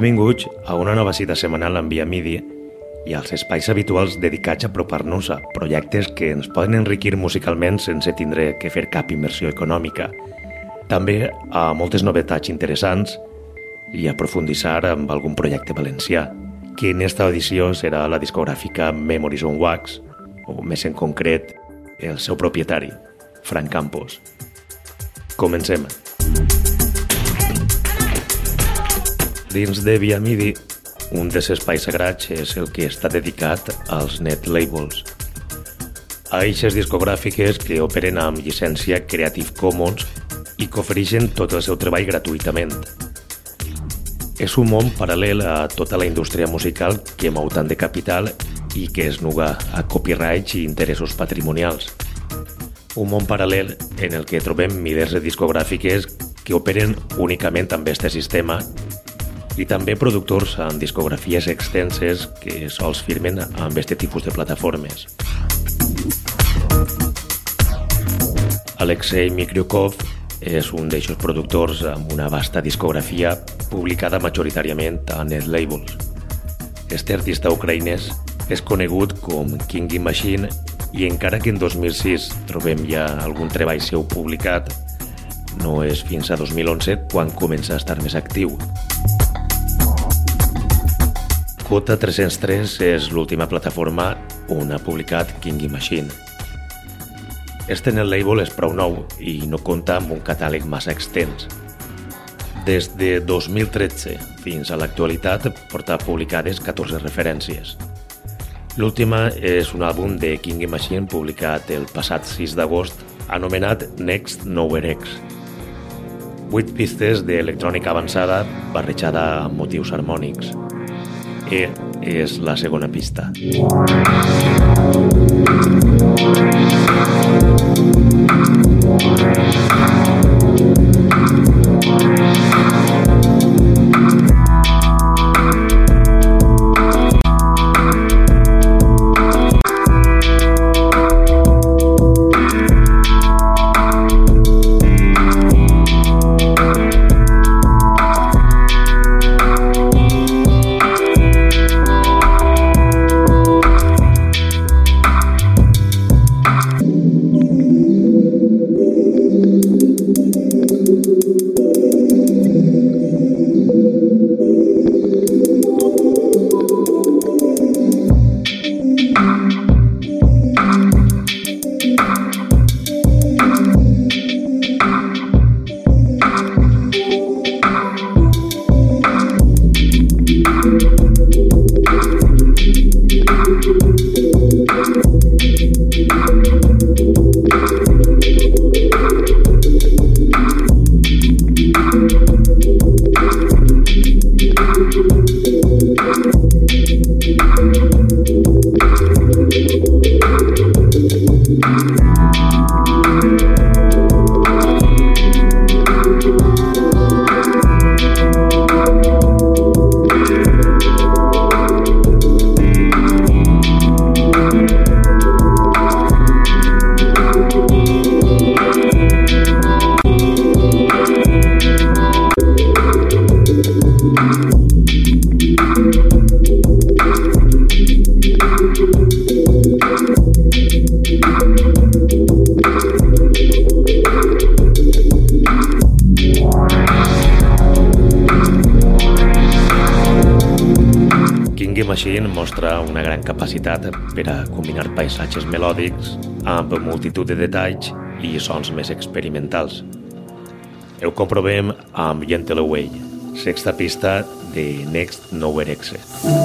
Benvinguts a una nova cita setmanal en Via Midi i als espais habituals dedicats a apropar-nos a projectes que ens poden enriquir musicalment sense tindre que fer cap inversió econòmica. També a moltes novetats interessants i aprofundissar amb algun projecte valencià, que en esta edició serà la discogràfica Memories on Wax, o més en concret, el seu propietari, Frank Campos. Comencem. Dins de Via Midi, un dels espais sagrats és el que està dedicat als net labels. A eixes discogràfiques que operen amb llicència Creative Commons i que ofereixen tot el seu treball gratuïtament. És un món paral·lel a tota la indústria musical que mou tant de capital i que es nuga a copyrights i interessos patrimonials. Un món paral·lel en el que trobem milers de discogràfiques que operen únicament amb aquest sistema i també productors amb discografies extenses que sols firmen amb aquest tipus de plataformes. Alexei Mikryukov és un d'eixos productors amb una vasta discografia publicada majoritàriament a net labels. Este artista ucraïnès és conegut com King Machine i encara que en 2006 trobem ja algun treball seu publicat, no és fins a 2011 quan comença a estar més actiu. Quota 303 és l'última plataforma on ha publicat King Machine. Este en el label és prou nou i no compta amb un catàleg massa extens. Des de 2013 fins a l'actualitat porta publicades 14 referències. L'última és un àlbum de King Machine publicat el passat 6 d'agost anomenat Next Nowhere X. 8 pistes d'electrònica avançada barrejada amb motius harmònics. E és la segona pista. Machine per a combinar paisatges melòdics amb multitud de detalls i sons més experimentals. Ho comprovem amb Gentle Away, sexta pista de Next Nowhere Exit.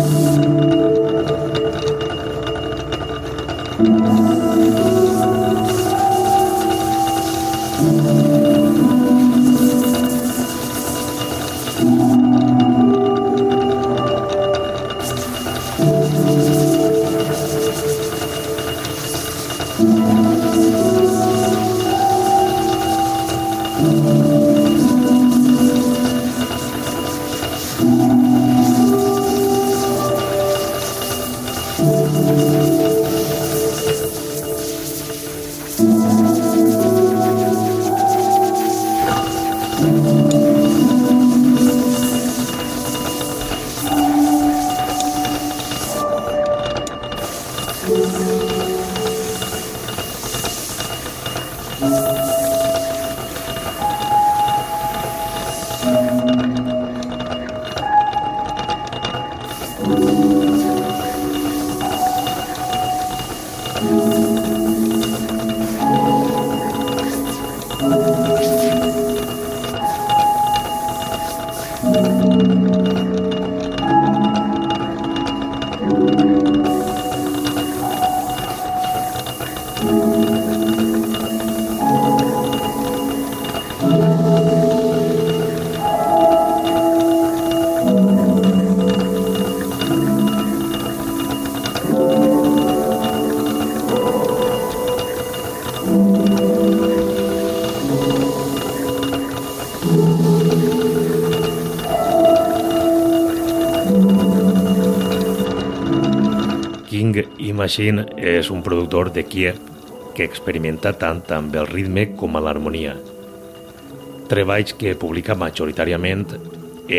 Machine és un productor de Kiev que experimenta tant amb el ritme com amb l'harmonia. Treballs que publica majoritàriament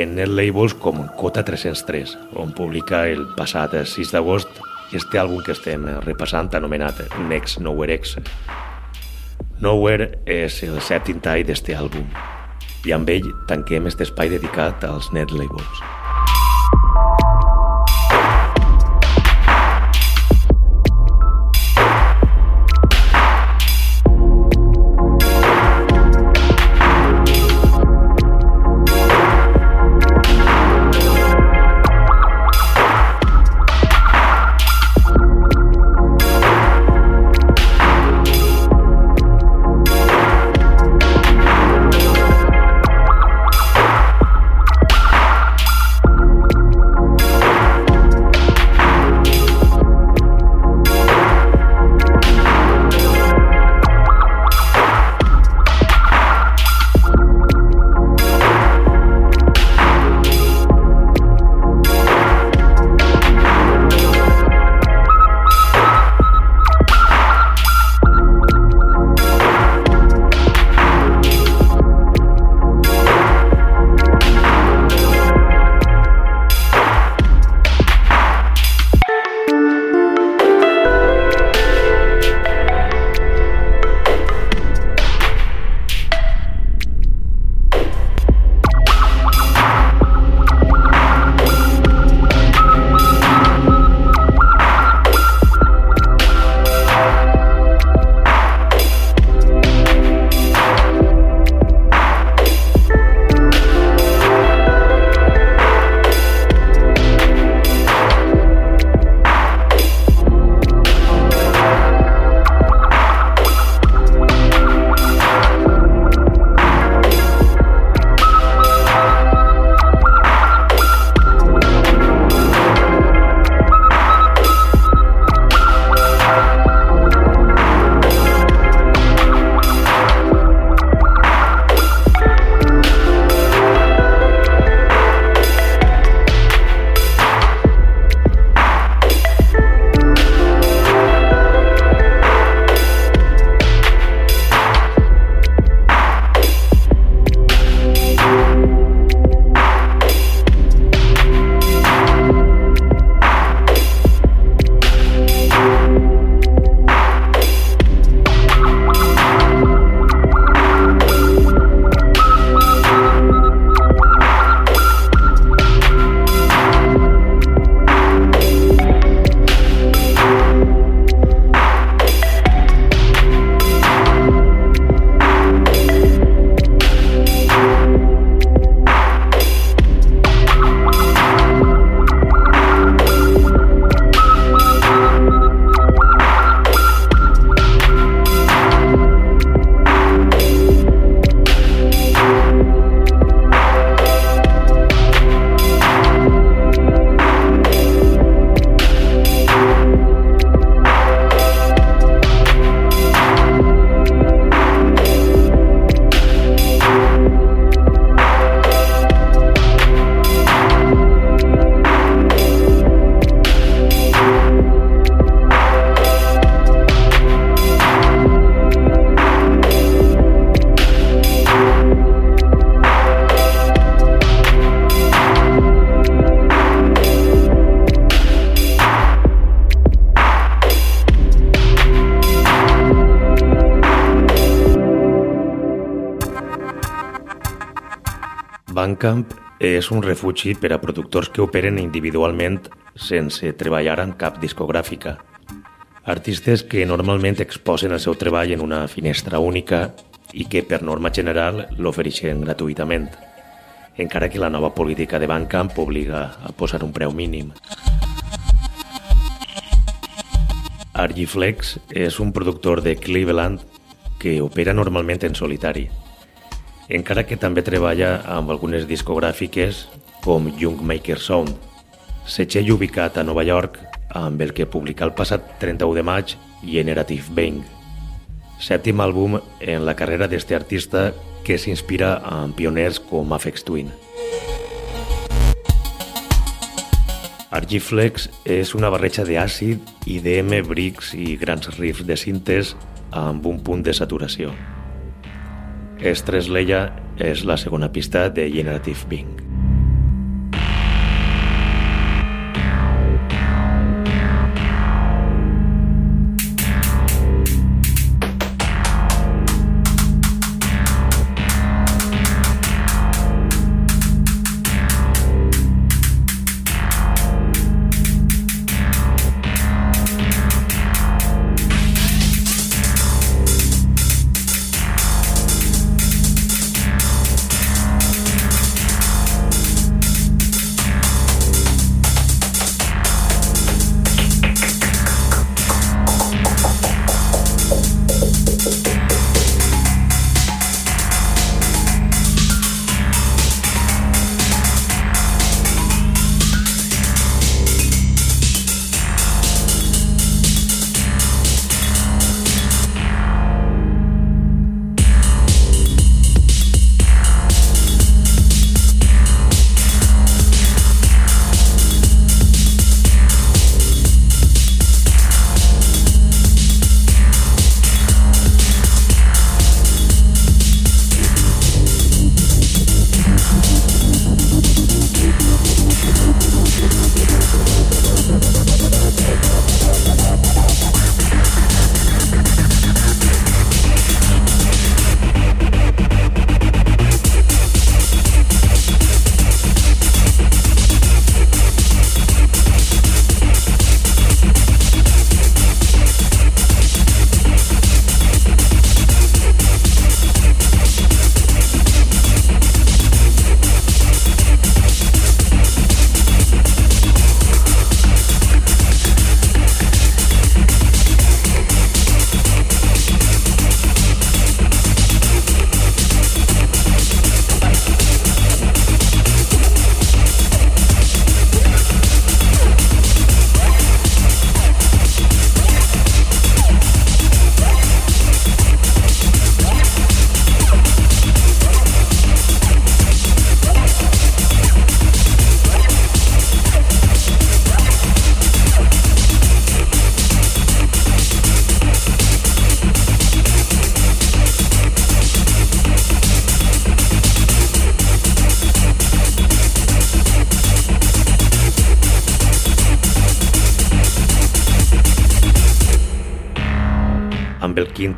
en net labels com Cota 303, on publica el passat 6 d'agost este àlbum que estem repassant anomenat Next Nowhere X. Nowhere és el sèptim tall d'este àlbum i amb ell tanquem este espai dedicat als net labels. És un refugi per a productors que operen individualment sense treballar en cap discogràfica. Artistes que normalment exposen el seu treball en una finestra única i que per norma general l'ofereixen gratuïtament, encara que la nova política de Bandcamp obliga a posar un preu mínim. Argiflex és un productor de Cleveland que opera normalment en solitari, encara que també treballa amb algunes discogràfiques com Young Maker Sound, setxell ubicat a Nova York amb el que publica el passat 31 de maig Generative Bang, sèptim àlbum en la carrera d'este artista que s'inspira en pioners com Afex Twin. Argiflex és una barreja d'àcid, IDM, bricks i grans riffs de cintes amb un punt de saturació. Estres Leia és la segona pista de Generative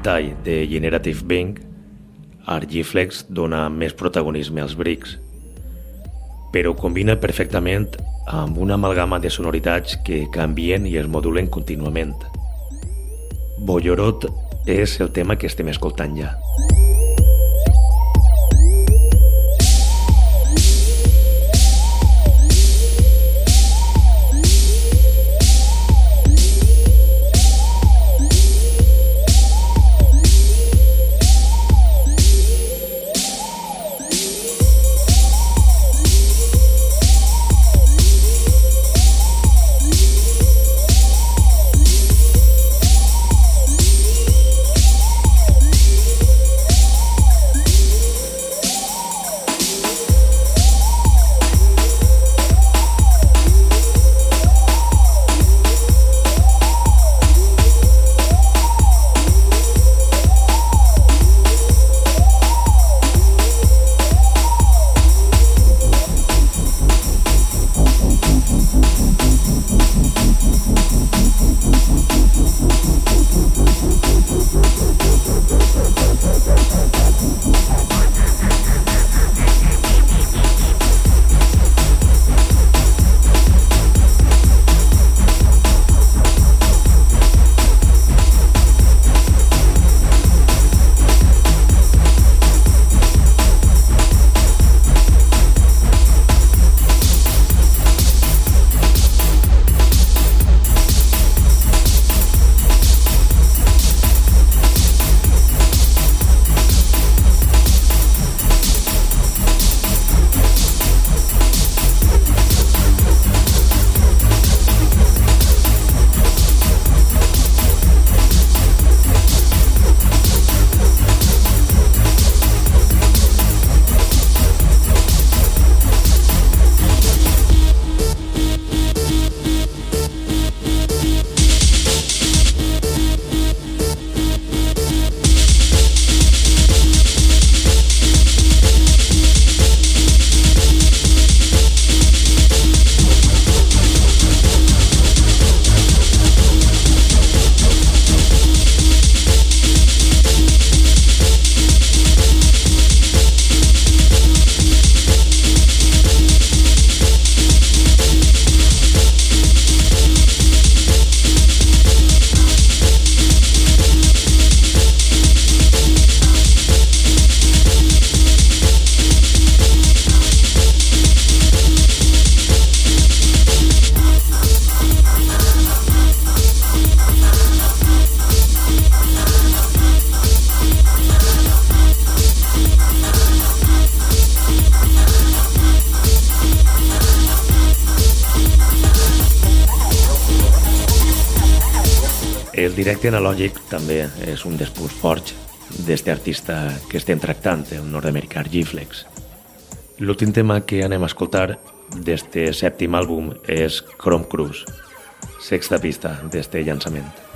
Tall de Generative Bing, Argiflex dona més protagonisme als brics, però combina perfectament amb una amalgama de sonoritats que canvien i es modulen contínuament. Bollorot és el tema que estem escoltant ja. El directe analògic també és un dels punts forts d'este artista que estem tractant, el nord-americà G-Flex. L'últim tema que anem a escoltar d'este sèptim àlbum és Chrome Cruise, sexta pista d'este llançament.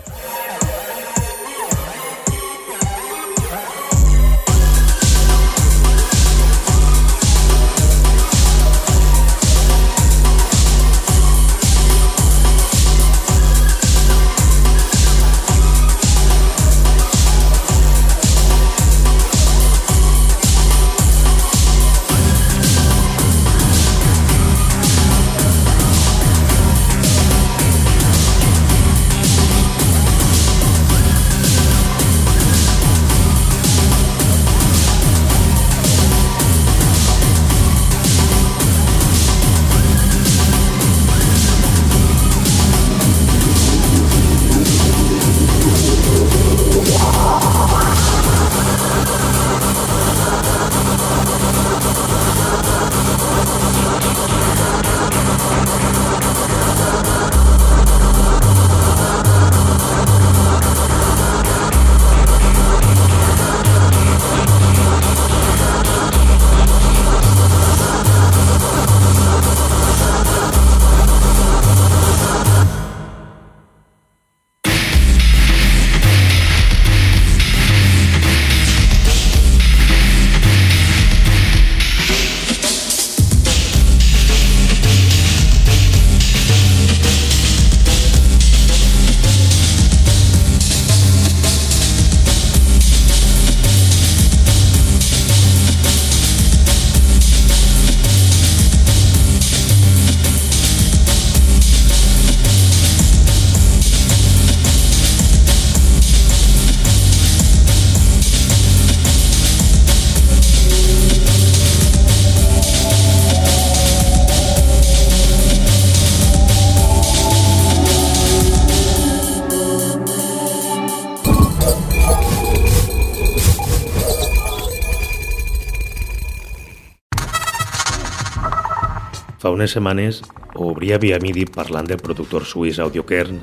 Unes setmanes obria via MIDI parlant del productor suís Audiokern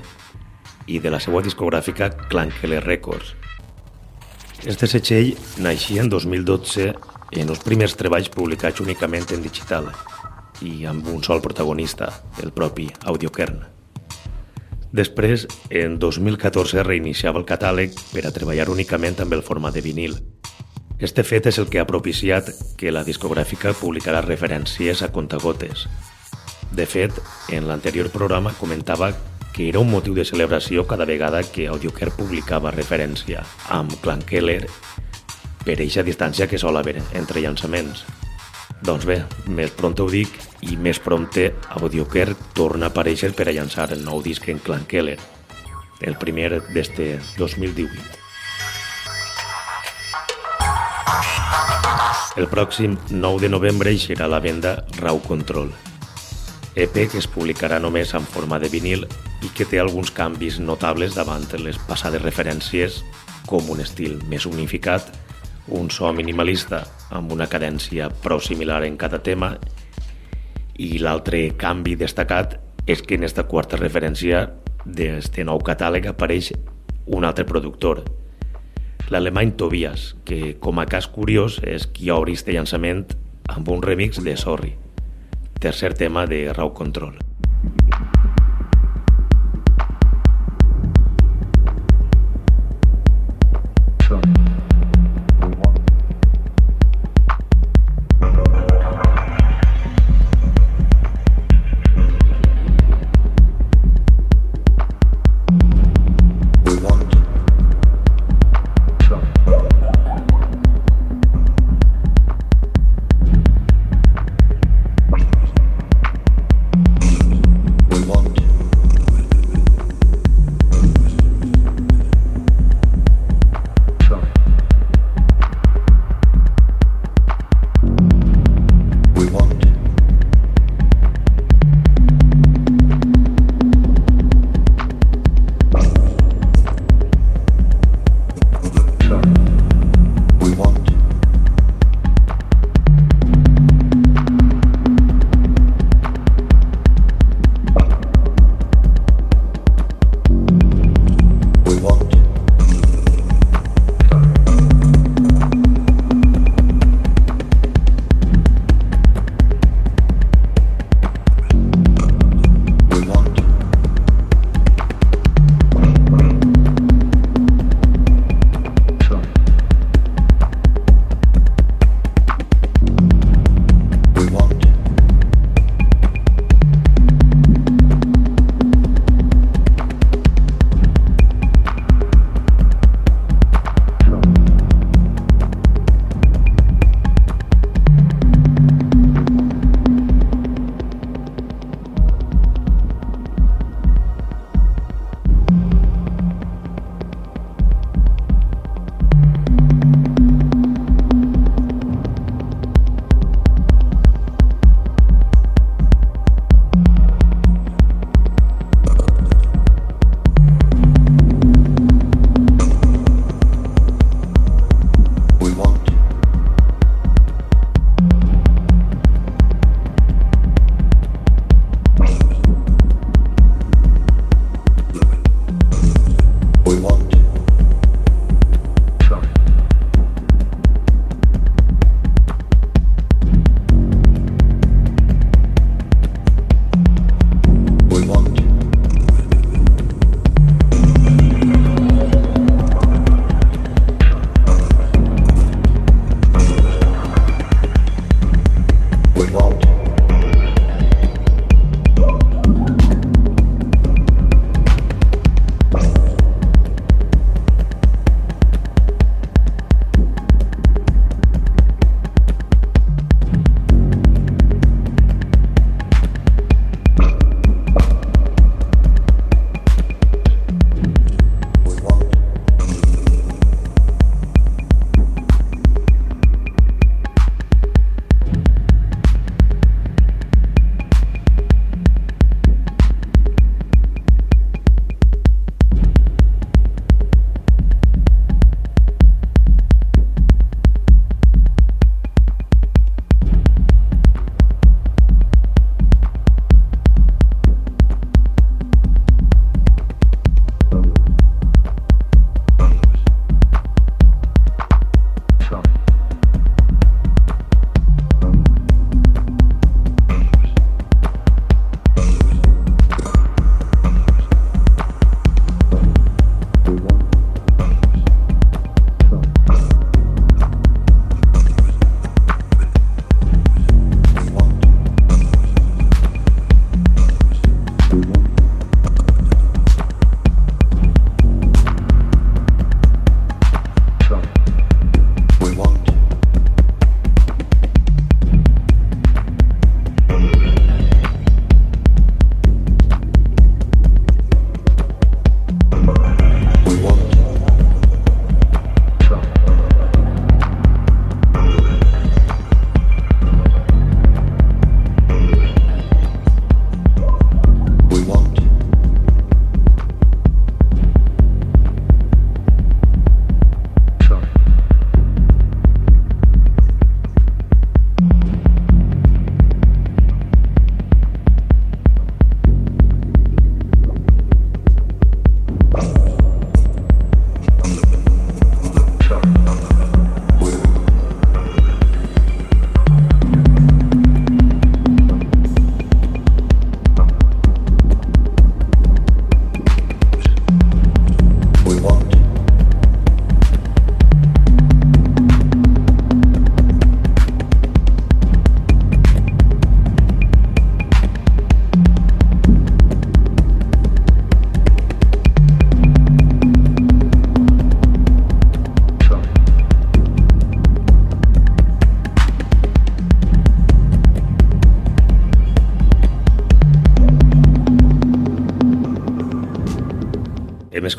i de la seva discogràfica Clankele Records. Este setxell naixia en 2012 en els primers treballs publicats únicament en digital i amb un sol protagonista, el propi Audiokern. Després, en 2014 reiniciava el catàleg per a treballar únicament amb el format de vinil. Este fet és el que ha propiciat que la discogràfica publicarà referències a contagotes, de fet, en l'anterior programa comentava que era un motiu de celebració cada vegada que AudioCare publicava referència amb Clan Keller per eixa distància que sol haver entre llançaments. Doncs bé, més pront ho dic i més prompte AudioCare torna a aparèixer per a llançar el nou disc en Clan Keller, el primer d'este 2018. El pròxim 9 de novembre eixirà a la venda Raw Control, EP que es publicarà només en forma de vinil i que té alguns canvis notables davant les passades referències com un estil més unificat, un so minimalista amb una cadència prou similar en cada tema i l'altre canvi destacat és que en esta quarta referència d'este nou catàleg apareix un altre productor, l'alemany Tobias, que com a cas curiós és qui obri este llançament amb un remix de Sorry tercer tema de Raw Control.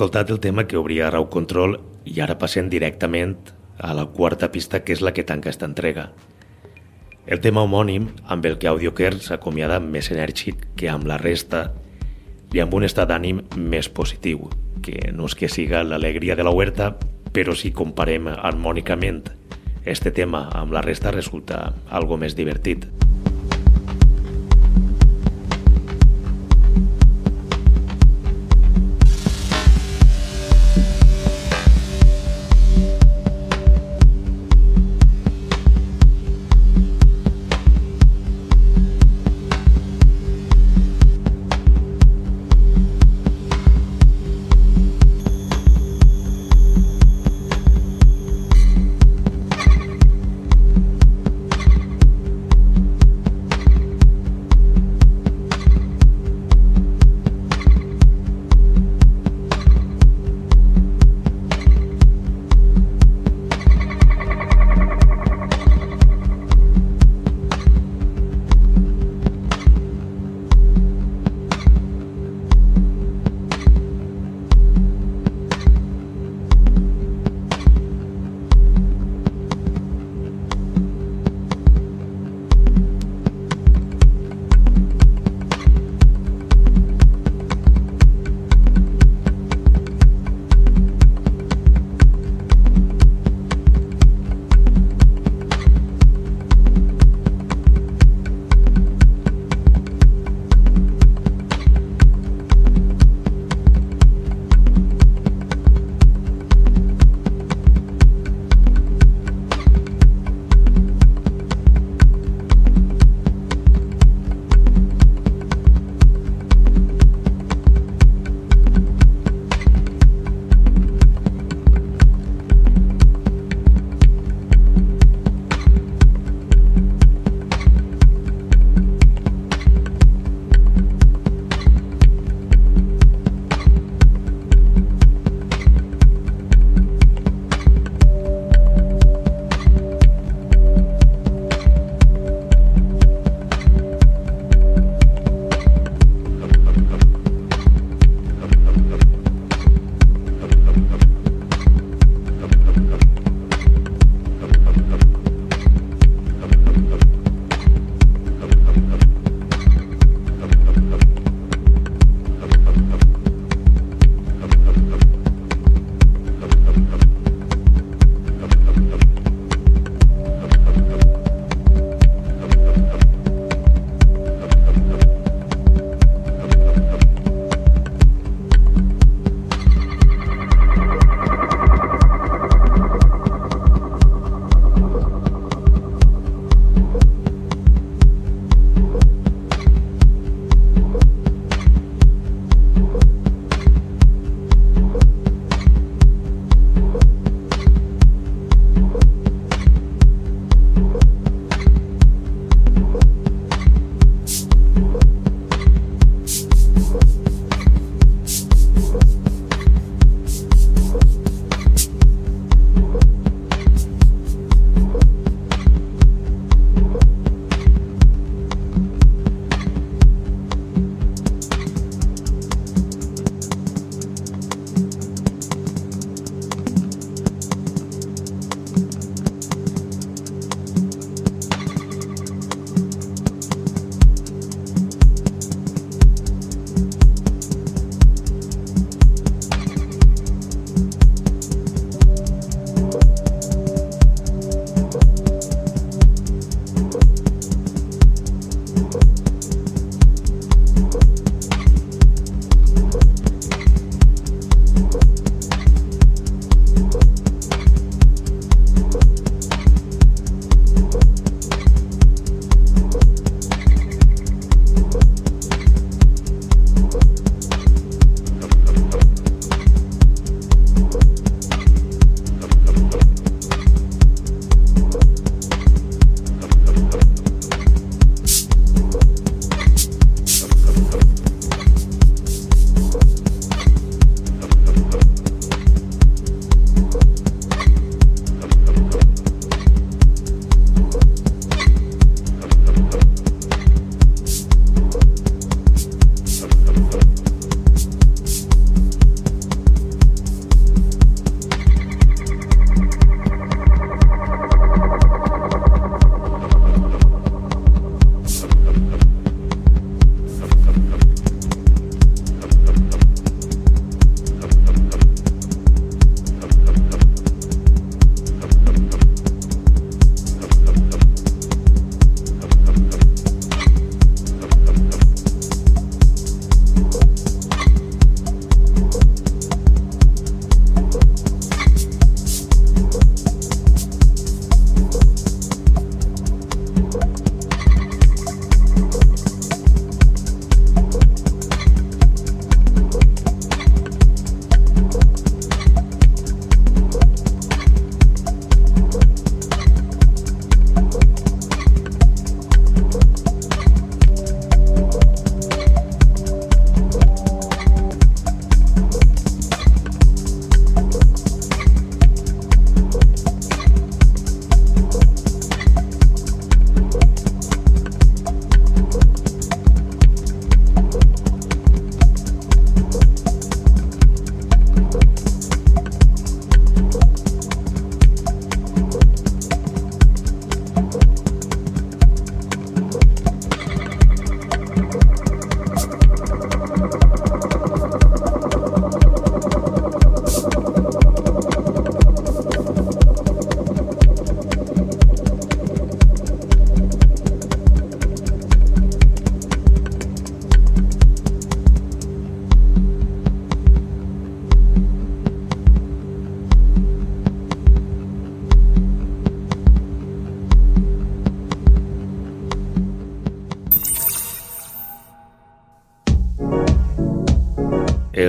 Escoltat el tema que obria Rau Control i ara passem directament a la quarta pista que és la que tanca esta entrega. El tema homònim, amb el que Audiocare s'acomiada més enèrgic que amb la resta i amb un estat d'ànim més positiu, que no és que siga l'alegria de la huerta, però si comparem harmònicament este tema amb la resta resulta algo més divertit.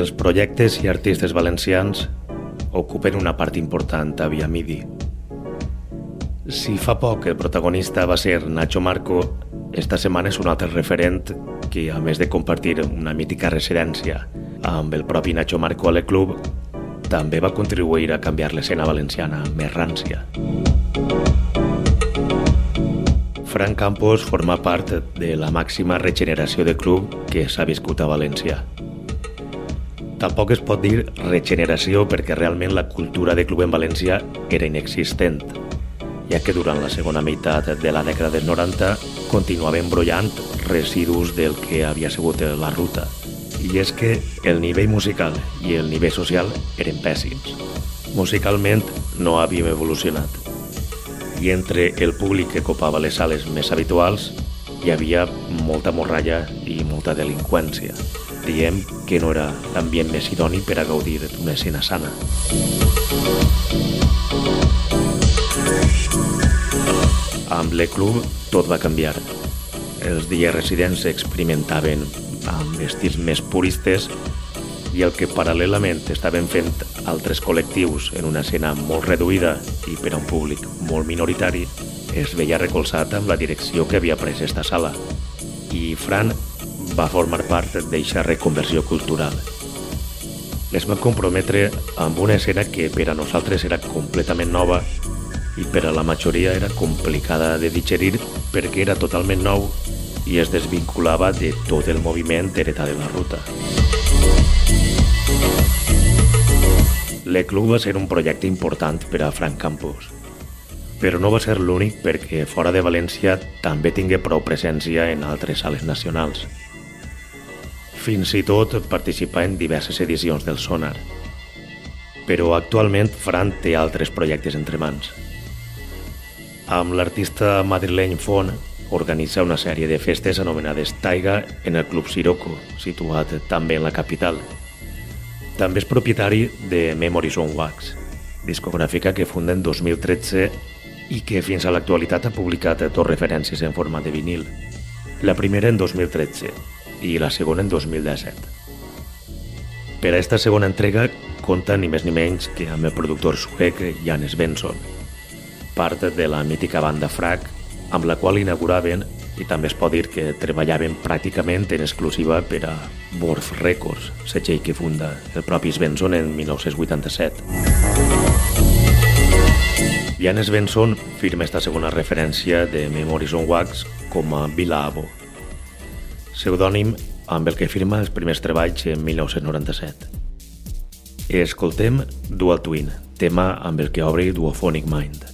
Els projectes i artistes valencians ocupen una part important a Via Midi. Si fa poc el protagonista va ser Nacho Marco, esta setmana és un altre referent que, a més de compartir una mítica residència amb el propi Nacho Marco a club, també va contribuir a canviar l'escena valenciana més rància. Fran Campos forma part de la màxima regeneració de club que s'ha viscut a València. Tampoc es pot dir regeneració perquè realment la cultura de club en València era inexistent, ja que durant la segona meitat de la dècada dels 90 continuava embrollant residus del que havia sigut la ruta. I és que el nivell musical i el nivell social eren pèssims. Musicalment no havíem evolucionat i entre el públic que copava les sales més habituals hi havia molta morralla i molta delinqüència. Diem que no era l'ambient més idoni per a gaudir d'una escena sana. Amb l'E-Club tot va canviar. Els dies residents experimentaven amb estils més puristes i el que paral·lelament estaven fent altres col·lectius en una escena molt reduïda i per a un públic molt minoritari es veia recolzat amb la direcció que havia pres esta sala. I Fran va formar part d'eixa reconversió cultural. Es va comprometre amb una escena que per a nosaltres era completament nova i per a la majoria era complicada de digerir perquè era totalment nou i es desvinculava de tot el moviment heretat de la ruta. L'E-Club va ser un projecte important per a Frank Campos, però no va ser l'únic perquè fora de València també tingué prou presència en altres sales nacionals. Fins i tot participar en diverses edicions del Sonar. Però actualment Fran té altres projectes entre mans. Amb l'artista madrileny Font organitza una sèrie de festes anomenades Taiga en el Club Siroco, situat també en la capital, també és propietari de Memories on Wax, discogràfica que funda en 2013 i que fins a l'actualitat ha publicat dos referències en format de vinil. La primera en 2013 i la segona en 2017. Per a esta segona entrega compta ni més ni menys que amb el productor suec Janes Benson, part de la mítica banda Frac, amb la qual inauguraven i també es pot dir que treballaven pràcticament en exclusiva per a Worth Records, setxell que funda el propi Svensson en 1987. Janes Benson firma esta segona referència de Memories on Wax com a Vila Abo, pseudònim amb el que firma els primers treballs en 1997. Escoltem Dual Twin, tema amb el que obri Duophonic Mind.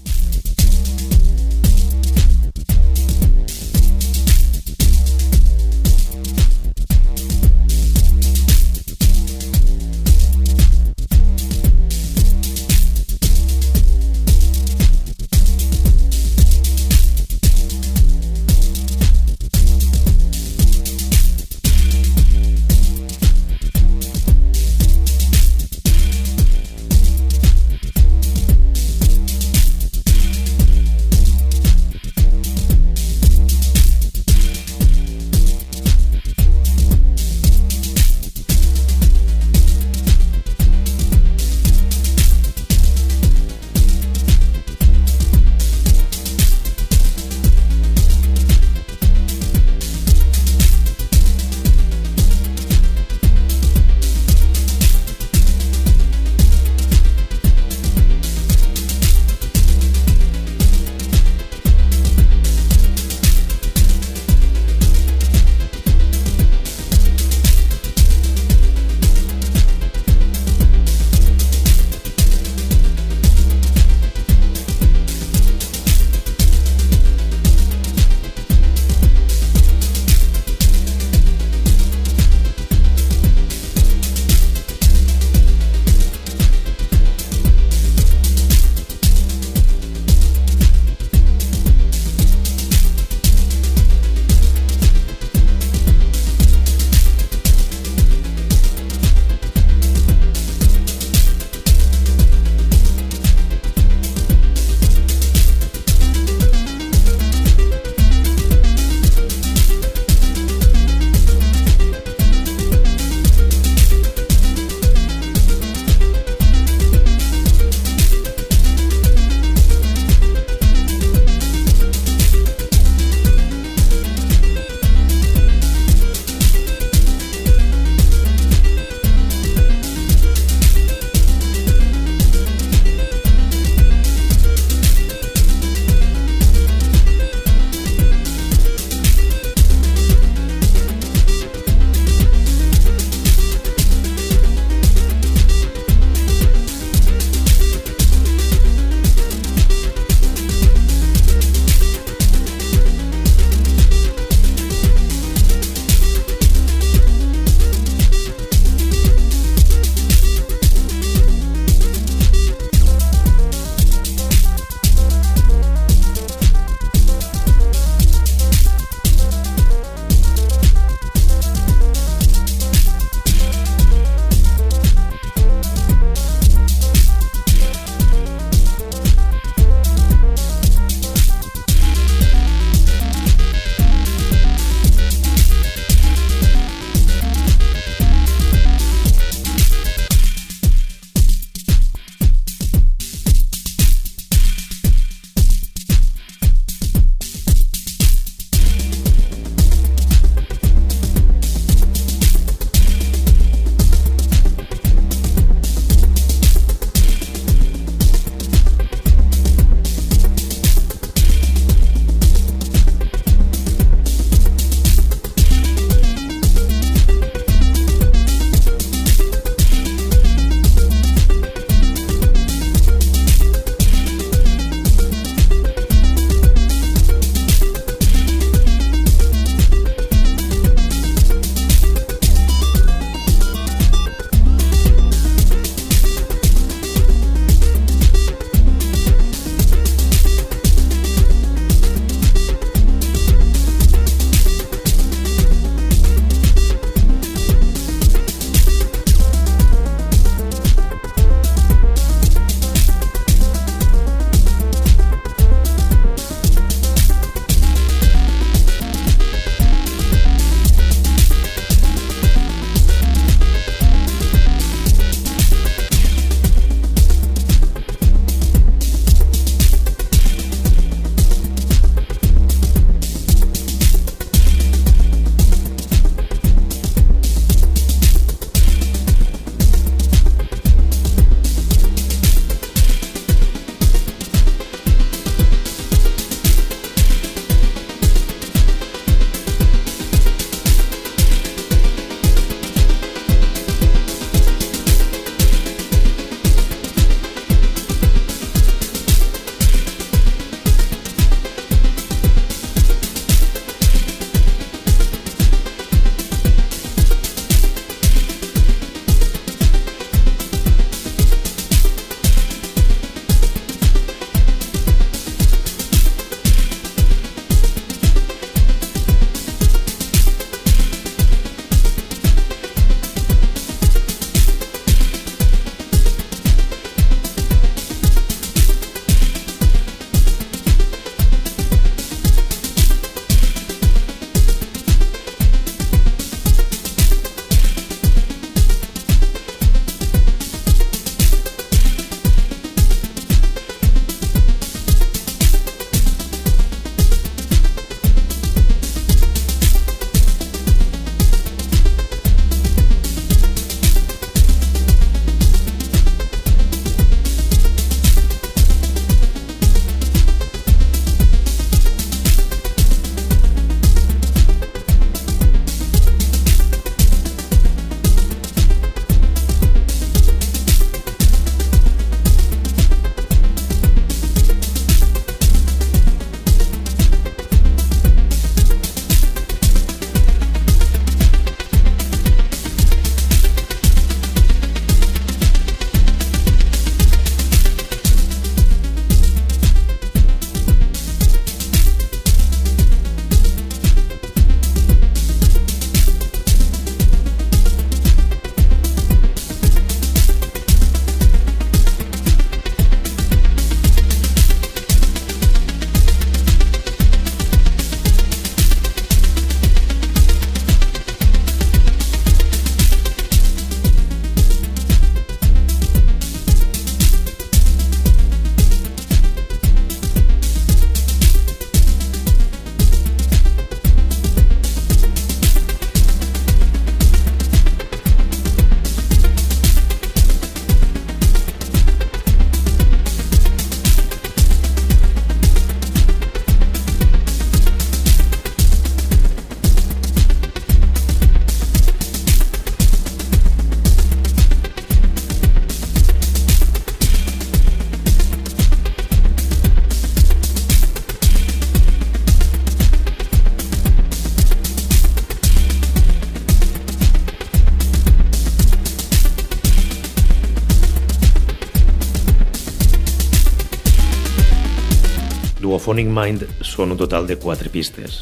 Lobophonic Mind són un total de quatre pistes.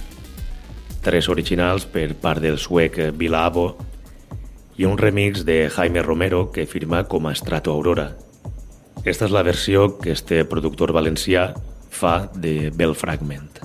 Tres originals per part del suec Vilabo i un remix de Jaime Romero que firma com a Strato Aurora. Esta és la versió que este productor valencià fa de Bell Fragment.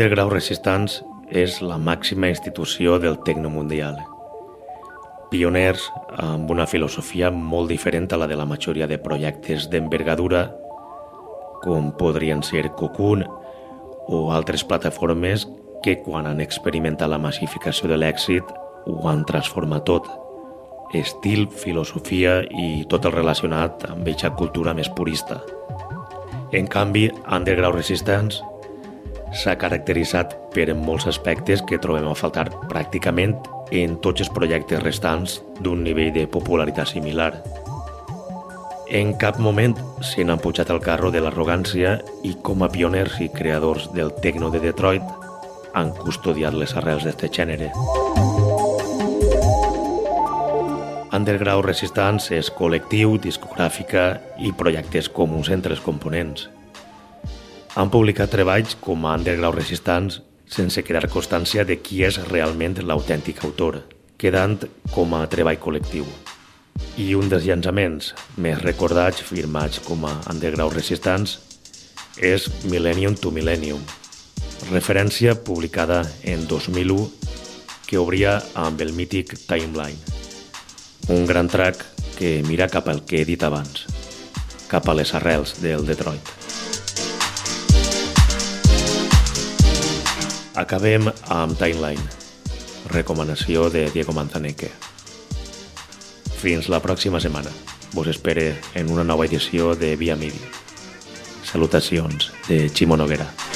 Underground Resistance és la màxima institució del tecno mundial. Pioners amb una filosofia molt diferent a la de la majoria de projectes d'envergadura, com podrien ser Cocoon o altres plataformes que quan han experimentat la massificació de l'èxit ho han transformat tot. Estil, filosofia i tot el relacionat amb aquesta cultura més purista. En canvi, Underground Resistance s'ha caracteritzat per molts aspectes que trobem a faltar pràcticament en tots els projectes restants d'un nivell de popularitat similar. En cap moment se n'han pujat al carro de l'arrogància i com a pioners i creadors del techno de Detroit han custodiat les arrels d'aquest gènere. Underground Resistance és col·lectiu, discogràfica i projectes comuns entre els components – han publicat treballs com a Underground Resistance sense crear constància de qui és realment l'autèntic autor, quedant com a treball col·lectiu. I un dels llançaments més recordats firmats com a Underground Resistance és Millennium to Millennium, referència publicada en 2001 que obria amb el mític Timeline. Un gran track que mira cap al que he dit abans, cap a les arrels del Detroit. Acabem amb Timeline, recomanació de Diego Manzaneque. Fins la pròxima setmana. Vos espere en una nova edició de Via Midi. Salutacions de Ximo Noguera.